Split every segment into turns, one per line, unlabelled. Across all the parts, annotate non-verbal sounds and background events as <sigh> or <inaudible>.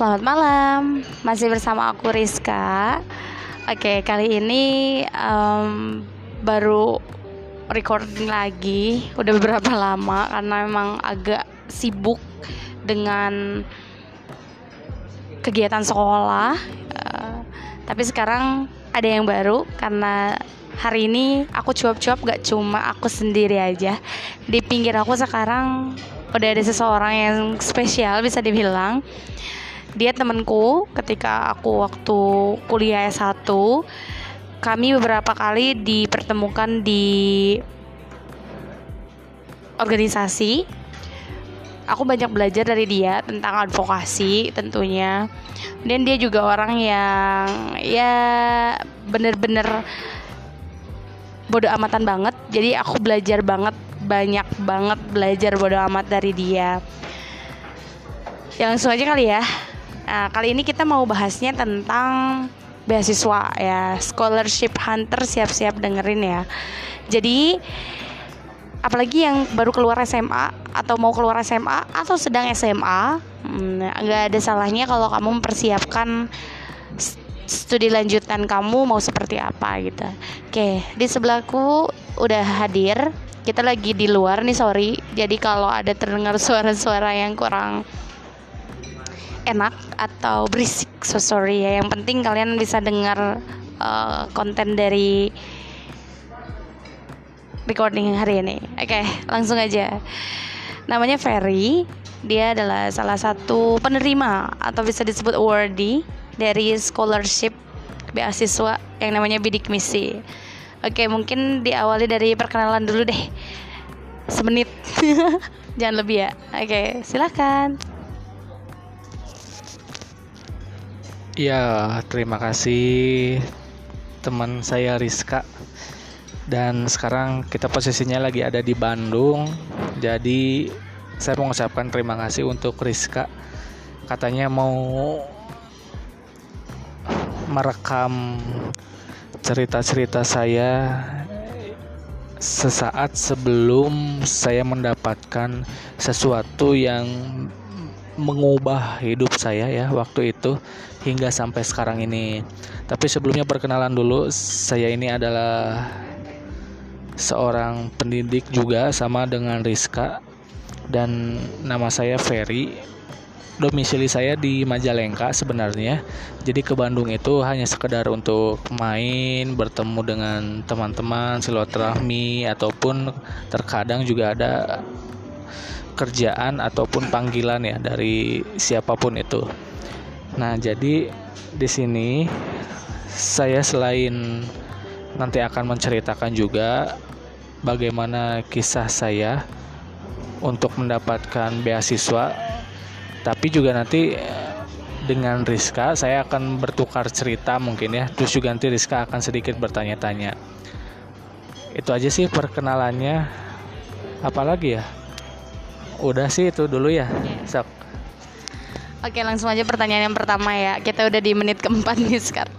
Selamat malam, masih bersama aku Rizka. Oke, kali ini um, baru recording lagi, udah beberapa lama karena memang agak sibuk dengan kegiatan sekolah. Uh, tapi sekarang ada yang baru karena hari ini aku cuap-cuap gak cuma aku sendiri aja. Di pinggir aku sekarang udah ada seseorang yang spesial bisa dibilang dia temanku ketika aku waktu kuliah S1 kami beberapa kali dipertemukan di organisasi. Aku banyak belajar dari dia tentang advokasi tentunya. Dan dia juga orang yang ya bener-bener bodoh amatan banget. Jadi aku belajar banget banyak banget belajar bodoh amat dari dia. Ya langsung aja kali ya Nah, kali ini kita mau bahasnya tentang beasiswa ya, scholarship hunter siap-siap dengerin ya. Jadi apalagi yang baru keluar SMA atau mau keluar SMA atau sedang SMA, hmm, nggak hmm, ada salahnya kalau kamu mempersiapkan studi lanjutan kamu mau seperti apa gitu. Oke, di sebelahku udah hadir. Kita lagi di luar nih, sorry. Jadi kalau ada terdengar suara-suara yang kurang enak atau berisik. So sorry ya. Yang penting kalian bisa dengar uh, konten dari recording hari ini. Oke okay, langsung aja. Namanya Ferry. Dia adalah salah satu penerima atau bisa disebut awardee dari scholarship beasiswa yang namanya bidik misi. Oke mungkin diawali dari perkenalan dulu deh. Semenit. <laughs> Jangan lebih ya. Oke silakan
Ya, terima kasih teman saya Rizka. Dan sekarang kita posisinya lagi ada di Bandung. Jadi saya mengucapkan terima kasih untuk Rizka. Katanya mau merekam cerita-cerita saya sesaat sebelum saya mendapatkan sesuatu yang mengubah hidup saya ya waktu itu hingga sampai sekarang ini. Tapi sebelumnya perkenalan dulu, saya ini adalah seorang pendidik juga sama dengan Rizka dan nama saya Ferry. Domisili saya di Majalengka sebenarnya. Jadi ke Bandung itu hanya sekedar untuk main, bertemu dengan teman-teman, silaturahmi ataupun terkadang juga ada kerjaan ataupun panggilan ya dari siapa pun itu. Nah, jadi di sini saya selain nanti akan menceritakan juga bagaimana kisah saya untuk mendapatkan beasiswa, tapi juga nanti dengan Rizka saya akan bertukar cerita mungkin ya. Terus juga nanti Rizka akan sedikit bertanya-tanya. Itu aja sih perkenalannya. Apalagi ya? Udah sih itu dulu ya. Sok.
Oke langsung aja pertanyaan yang pertama ya. Kita udah di menit keempat nih sekarang.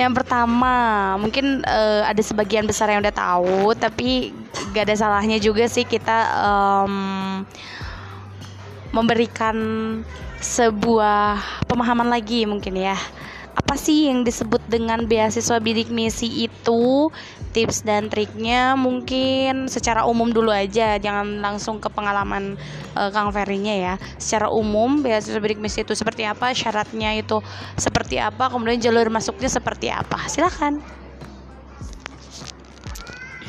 Yang pertama mungkin uh, ada sebagian besar yang udah tahu, tapi gak ada salahnya juga sih kita um, memberikan sebuah pemahaman lagi mungkin ya apa sih yang disebut dengan beasiswa bidik misi itu tips dan triknya mungkin secara umum dulu aja. Jangan langsung ke pengalaman uh, Kang Ferry-nya ya. Secara umum beasiswa bidik misi itu seperti apa syaratnya itu seperti apa kemudian jalur masuknya seperti apa. Silahkan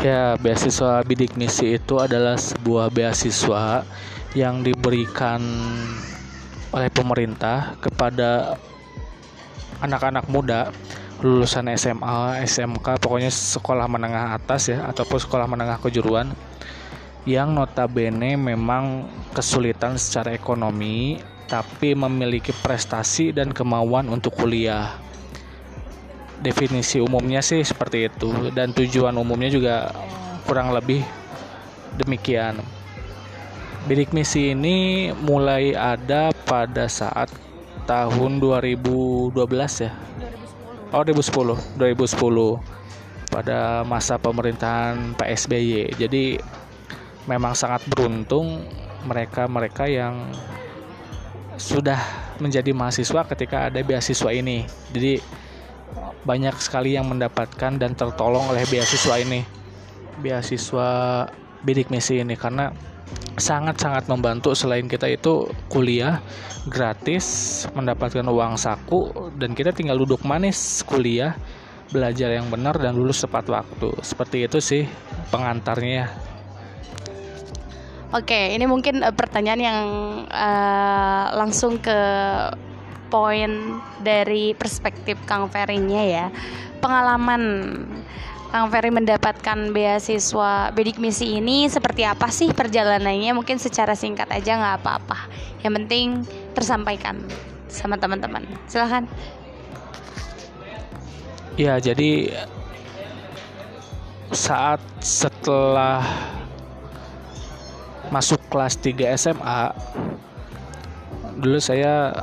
Ya, beasiswa bidik misi itu adalah sebuah beasiswa yang diberikan oleh pemerintah kepada anak-anak muda lulusan SMA, SMK, pokoknya sekolah menengah atas ya ataupun sekolah menengah kejuruan yang notabene memang kesulitan secara ekonomi tapi memiliki prestasi dan kemauan untuk kuliah. Definisi umumnya sih seperti itu dan tujuan umumnya juga kurang lebih demikian. Bidik misi ini mulai ada pada saat tahun 2012 ya. Oh 2010, 2010 pada masa pemerintahan PSBY. Jadi memang sangat beruntung mereka-mereka yang sudah menjadi mahasiswa ketika ada beasiswa ini. Jadi banyak sekali yang mendapatkan dan tertolong oleh beasiswa ini. Beasiswa bidik misi ini karena sangat-sangat membantu. Selain kita itu kuliah gratis mendapatkan uang saku dan kita tinggal duduk manis kuliah belajar yang benar dan lulus tepat waktu. Seperti itu sih pengantarnya.
Oke, ini mungkin uh, pertanyaan yang uh, langsung ke poin dari perspektif Kang Ferry-nya ya. Pengalaman Kang Ferry mendapatkan beasiswa bidik misi ini seperti apa sih perjalanannya? Mungkin secara singkat aja nggak apa-apa. Yang penting tersampaikan sama teman-teman. Silahkan.
Ya, jadi saat setelah masuk kelas 3 SMA dulu saya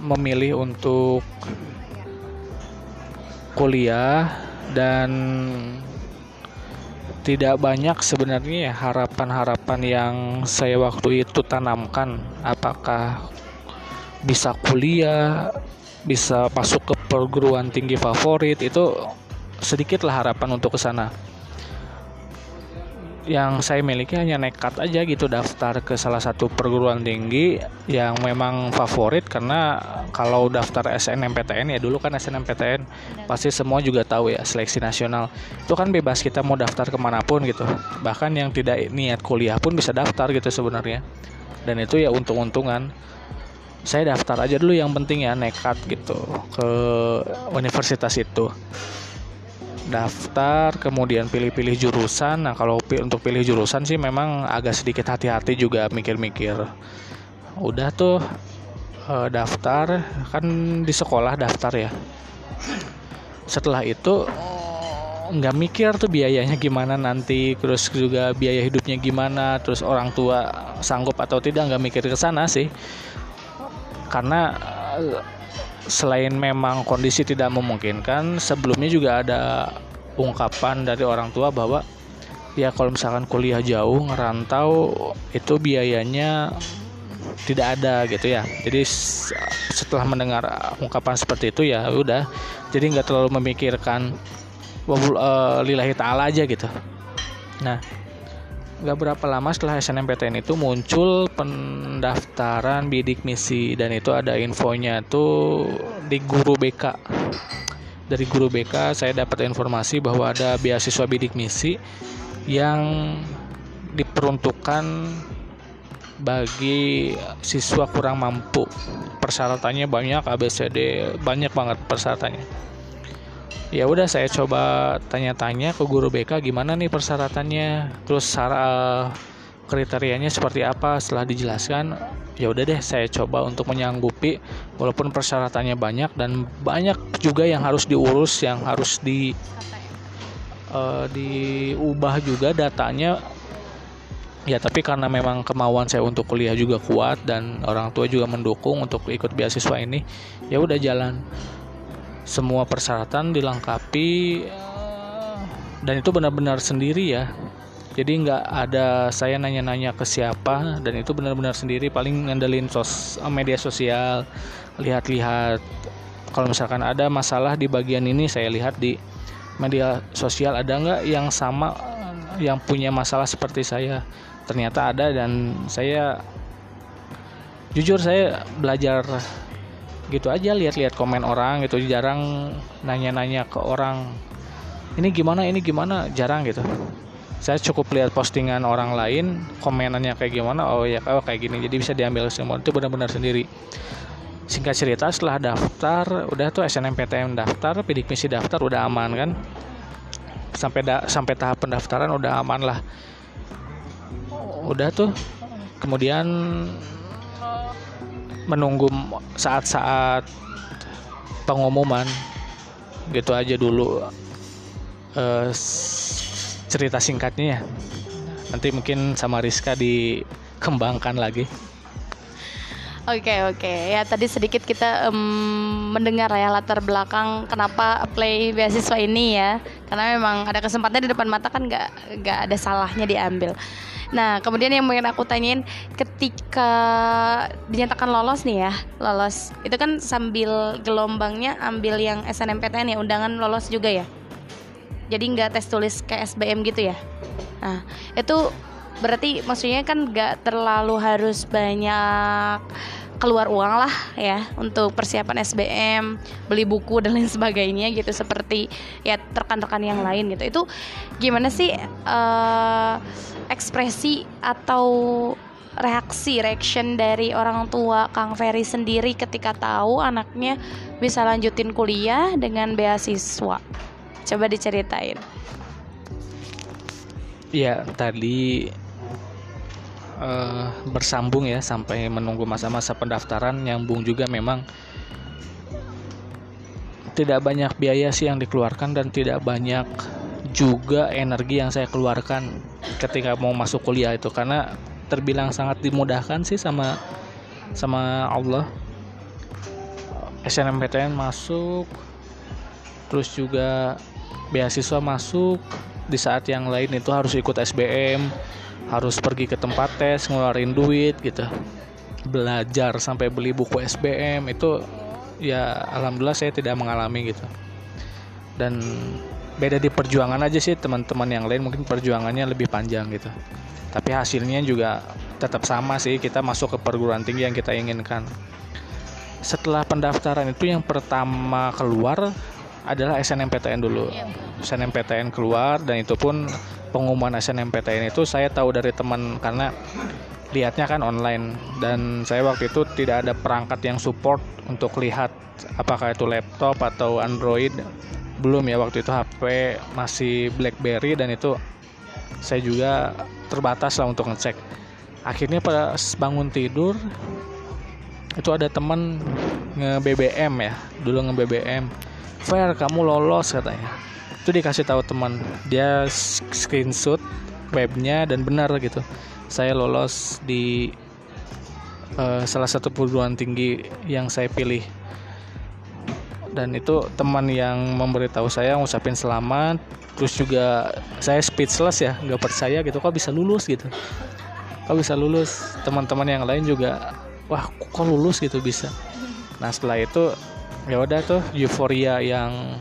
memilih untuk kuliah dan tidak banyak sebenarnya ya harapan-harapan yang saya waktu itu tanamkan. Apakah bisa kuliah bisa masuk ke perguruan tinggi favorit itu sedikitlah harapan untuk ke sana yang saya miliki hanya nekat aja gitu daftar ke salah satu perguruan tinggi yang memang favorit karena kalau daftar SNMPTN ya dulu kan SNMPTN pasti semua juga tahu ya seleksi nasional. Itu kan bebas kita mau daftar ke mana pun gitu. Bahkan yang tidak niat kuliah pun bisa daftar gitu sebenarnya. Dan itu ya untung-untungan. Saya daftar aja dulu yang penting ya nekat gitu ke universitas itu daftar kemudian pilih-pilih jurusan. Nah kalau untuk pilih jurusan sih memang agak sedikit hati-hati juga mikir-mikir. Udah tuh uh, daftar kan di sekolah daftar ya. Setelah itu nggak mikir tuh biayanya gimana nanti terus juga biaya hidupnya gimana terus orang tua sanggup atau tidak nggak mikir ke sana sih. Karena selain memang kondisi tidak memungkinkan sebelumnya juga ada ungkapan dari orang tua bahwa ya kalau misalkan kuliah jauh ngerantau itu biayanya tidak ada gitu ya. Jadi setelah mendengar ungkapan seperti itu ya udah jadi nggak terlalu memikirkan uh, lillahi ta'ala aja gitu. Nah Gak berapa lama setelah SNMPTN itu muncul pendaftaran bidik misi dan itu ada infonya tuh di guru BK. Dari guru BK saya dapat informasi bahwa ada beasiswa bidik misi yang diperuntukkan bagi siswa kurang mampu. Persyaratannya banyak ABCD, banyak banget persyaratannya ya udah saya coba tanya-tanya ke guru BK gimana nih persyaratannya. Terus cara kriterianya seperti apa? Setelah dijelaskan ya udah deh saya coba untuk menyanggupi. Walaupun persyaratannya banyak dan banyak juga yang harus diurus yang harus di uh, diubah juga datanya. Ya tapi karena memang kemauan saya untuk kuliah juga kuat dan orang tua juga mendukung untuk ikut beasiswa ini ya udah jalan semua persyaratan dilengkapi eh, dan itu benar-benar sendiri ya. Jadi nggak ada saya nanya-nanya ke siapa dan itu benar-benar sendiri. Paling ngandelin sos eh, media sosial lihat-lihat. Kalau misalkan ada masalah di bagian ini saya lihat di media sosial. Ada nggak yang sama eh, yang punya masalah seperti saya? Ternyata ada dan saya jujur saya belajar gitu aja lihat-lihat komen orang gitu. Jarang nanya-nanya ke orang ini gimana ini gimana? Jarang gitu. Saya cukup lihat postingan orang lain komenannya kayak gimana oh ya oh, kayak gini. Jadi bisa diambil semua. Itu benar-benar sendiri. Singkat cerita setelah daftar udah tuh SNMPTN daftar bidik misi daftar udah aman kan? Sampai da sampai tahap pendaftaran udah aman lah. Udah tuh. Kemudian menunggu saat-saat pengumuman. Gitu aja dulu uh, cerita singkatnya ya. Nanti mungkin sama Rizka dikembangkan lagi
Oke okay, oke okay. ya tadi sedikit kita um, mendengar ya latar belakang kenapa play beasiswa ini ya karena memang ada kesempatan di depan mata kan nggak nggak ada salahnya diambil Nah, kemudian yang mungkin aku tanyain ketika dinyatakan lolos nih ya, lolos. Itu kan sambil gelombangnya ambil yang SNMPTN ya, undangan lolos juga ya. Jadi nggak tes tulis kayak SBM gitu ya. Nah, itu berarti maksudnya kan nggak terlalu harus banyak keluar uang lah ya untuk persiapan SBM, beli buku dan lain sebagainya gitu seperti ya rekan-rekan yang lain gitu. Itu gimana sih uh, ekspresi atau reaksi reaction dari orang tua Kang Ferry sendiri ketika tahu anaknya bisa lanjutin kuliah dengan beasiswa? Coba diceritain.
Ya, tadi uh, bersambung ya sampai menunggu masa-masa pendaftaran nyambung juga memang tidak banyak biaya sih yang dikeluarkan dan tidak banyak juga energi yang saya keluarkan ketika mau masuk kuliah itu. Karena terbilang sangat dimudahkan sih sama sama Allah. SNMPTN masuk terus juga beasiswa masuk. Di saat yang lain itu harus ikut SBM harus pergi ke tempat tes ngeluarin duit gitu. Belajar sampai beli buku SBM itu ya alhamdulillah saya tidak mengalami gitu. Dan beda di perjuangan aja sih teman-teman yang lain mungkin perjuangannya lebih panjang gitu. Tapi hasilnya juga tetap sama sih kita masuk ke perguruan tinggi yang kita inginkan. Setelah pendaftaran itu yang pertama keluar adalah SNMPTN dulu. Iya, SNMPTN keluar dan itu pun pengumuman SNMPTN itu saya tahu dari teman karena lihatnya kan online. Dan saya waktu itu tidak ada perangkat yang support untuk lihat apakah itu laptop atau Android. Belum ya waktu itu HP masih BlackBerry dan itu saya juga terbatas lah untuk ngecek. Akhirnya pas bangun tidur itu ada teman nge BBM ya dulu nge BBM Fair kamu lolos katanya itu dikasih tahu teman. Dia screenshot webnya dan benar gitu. Saya lolos di uh, salah satu perguruan tinggi yang saya pilih. Dan itu teman yang memberitahu saya ngucapin selamat. Terus juga saya speechless ya nggak percaya gitu kok bisa lulus? gitu. Kok bisa lulus? Teman-teman yang lain juga wah kok lulus gitu bisa? Nah setelah itu ya udah tuh euforia yang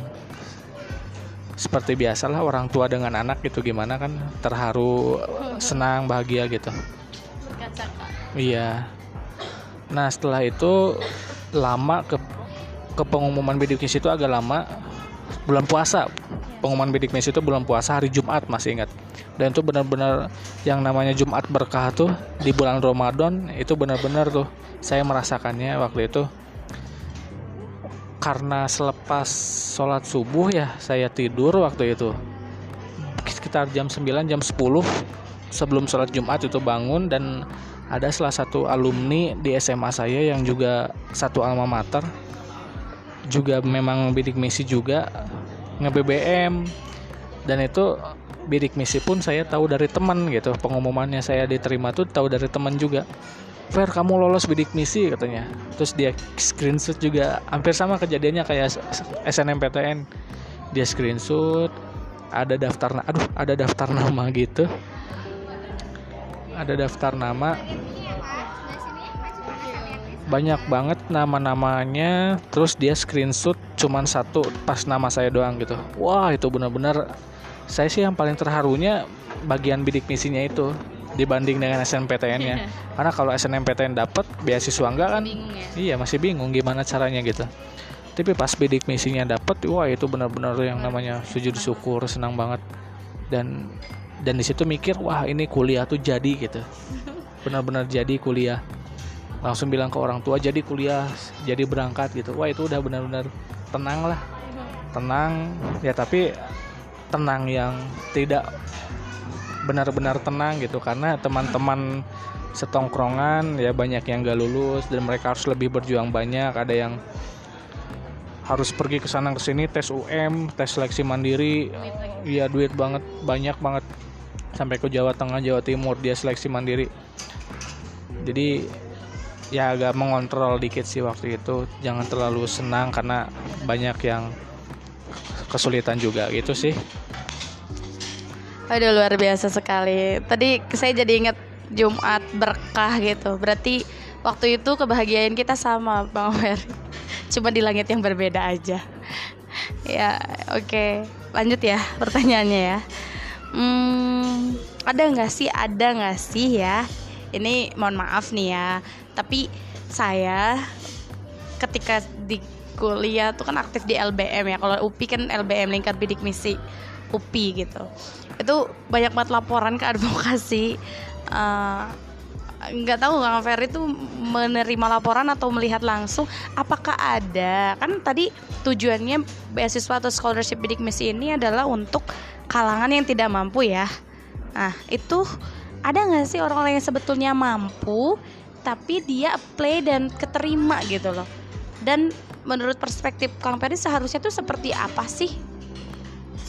seperti biasalah orang tua dengan anak gitu gimana kan terharu senang bahagia gitu. Iya. Nah setelah itu lama ke ke pengumuman bidik misi itu agak lama. Bulan puasa. Pengumuman bidik misi itu bulan puasa hari Jumat masih ingat. Dan itu benar-benar yang namanya Jumat berkah tuh di bulan Ramadan itu benar-benar tuh saya merasakannya waktu itu karena selepas sholat subuh ya saya tidur waktu itu. Sekitar jam 9 jam 10 sebelum sholat Jumat itu bangun dan ada salah satu alumni di SMA saya yang juga satu alma mater juga memang bidik misi juga nge-BBM dan itu bidik misi pun saya tahu dari teman gitu pengumumannya saya diterima tuh tahu dari teman juga Fer kamu lolos bidik misi katanya. Terus dia screenshot juga. Hampir sama kejadiannya kayak SNMPTN dia screenshot ada daftar aduh ada daftar nama gitu. Ada daftar nama. Banyak banget nama-namanya. Terus dia screenshot cuman satu pas nama saya doang gitu. Wah itu benar-benar saya sih yang paling terharunya bagian bidik misinya itu dibanding dengan SNPTN-nya. Yeah. Karena kalau SNMPTN dapat beasiswa enggak kan? Bingung, ya? Iya, masih bingung gimana caranya gitu. Tapi pas bidik misinya dapat, wah itu benar-benar yang namanya sujud syukur, senang banget. Dan dan di situ mikir, wah ini kuliah tuh jadi gitu. <laughs> Benar-benar jadi kuliah. Langsung bilang ke orang tua jadi kuliah, jadi berangkat gitu. Wah itu udah benar-benar tenang lah. Tenang ya tapi tenang yang tidak benar-benar tenang gitu karena teman-teman setongkrongan ya banyak yang gak lulus dan mereka harus lebih berjuang banyak. Ada yang harus pergi ke sana ke sini tes UM tes seleksi mandiri. Iya duit banget banyak banget. Sampai ke Jawa Tengah Jawa Timur dia seleksi mandiri. Jadi ya agak mengontrol dikit sih waktu itu. Jangan terlalu senang karena banyak yang kesulitan juga gitu sih
Aduh luar biasa sekali. Tadi saya jadi ingat Jumat berkah gitu. Berarti waktu itu kebahagiaan kita sama Bang Mer. <laughs> Cuma di langit yang berbeda aja. <laughs> ya, oke. Okay. Lanjut ya pertanyaannya ya. Hmm, ada nggak sih? Ada nggak sih ya? Ini mohon maaf nih ya. Tapi saya ketika di kuliah tuh kan aktif di LBM ya. Kalau UPI kan LBM Lingkar Bidik Misi UPI gitu itu banyak banget laporan ke advokasi. Uh, tahu Kang Ferry itu menerima laporan atau melihat langsung apakah ada? Kan tadi tujuannya beasiswa atau scholarship bidik misi ini adalah untuk kalangan yang tidak mampu ya. Nah itu ada nggak sih orang-orang yang sebetulnya mampu tapi dia apply dan keterima gitu loh? Dan menurut perspektif Kang Ferry seharusnya itu seperti apa sih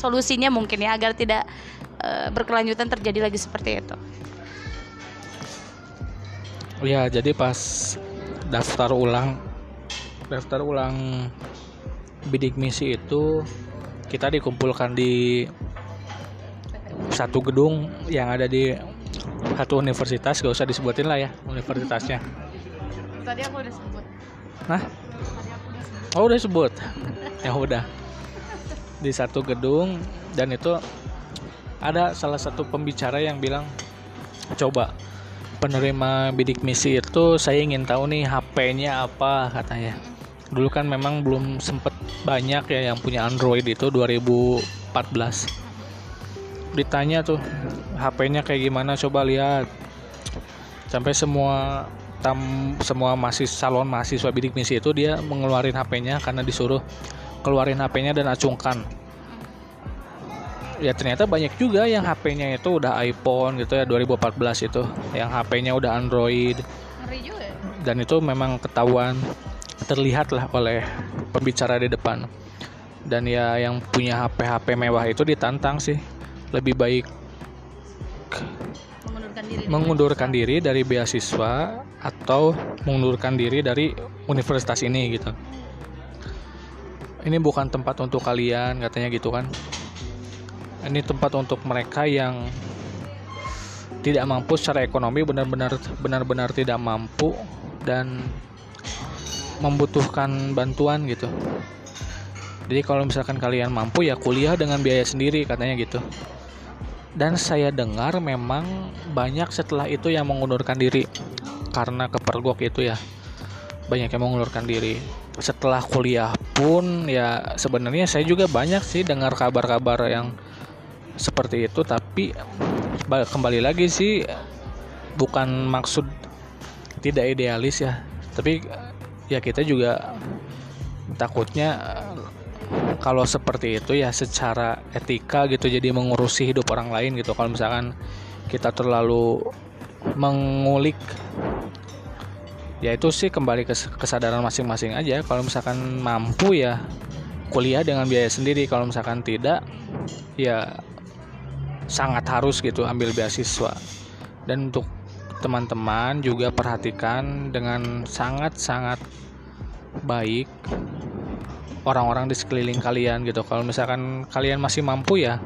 solusinya mungkin ya agar tidak uh, berkelanjutan terjadi lagi seperti itu.
Ya jadi pas daftar ulang daftar ulang bidik misi itu kita dikumpulkan di satu gedung yang ada di satu universitas gak usah disebutin lah ya universitasnya.
Tadi aku udah sebut.
Nah oh udah sebut? Ya udah di satu gedung dan itu ada salah satu pembicara yang bilang coba penerima bidik misi itu saya ingin tahu nih HP-nya apa katanya. Dulu kan memang belum sempet banyak ya yang punya Android itu 2014 ditanya tuh HP-nya kayak gimana? Coba lihat. Sampai semua tam semua masih salon mahasiswa bidik misi itu dia mengeluarin HP-nya karena disuruh keluarin HP-nya dan acungkan. Ya ternyata banyak juga yang HP-nya itu udah iPhone gitu ya 2014 itu. Yang HP-nya udah Android.
Ya?
dan itu memang ketahuan terlihat lah oleh pembicara di depan. Dan ya yang punya HP HP mewah itu ditantang sih. Lebih baik
mengundurkan diri,
mengundurkan diri dari beasiswa atau mengundurkan diri dari universitas ini gitu ini bukan tempat untuk kalian katanya gitu kan ini tempat untuk mereka yang tidak mampu secara ekonomi benar-benar benar-benar tidak mampu dan membutuhkan bantuan gitu. Jadi kalau misalkan kalian mampu ya kuliah dengan biaya sendiri katanya gitu. Dan saya dengar memang banyak setelah itu yang mengundurkan diri karena kepergok itu ya. Banyak yang mengundurkan diri. Setelah kuliah pun ya sebenarnya saya juga banyak sih dengar kabar-kabar yang seperti itu tapi kembali lagi sih bukan maksud tidak idealis ya. Tapi ya kita juga takutnya kalau seperti itu ya secara etika gitu jadi mengurusi hidup orang lain gitu. Kalau misalkan kita terlalu mengulik ya itu sih kembali ke kesadaran masing-masing aja. Kalau misalkan mampu ya kuliah dengan biaya sendiri. Kalau misalkan tidak ya sangat harus gitu ambil beasiswa. Dan untuk teman-teman juga perhatikan dengan sangat-sangat baik orang-orang di sekeliling kalian gitu. Kalau misalkan kalian masih mampu ya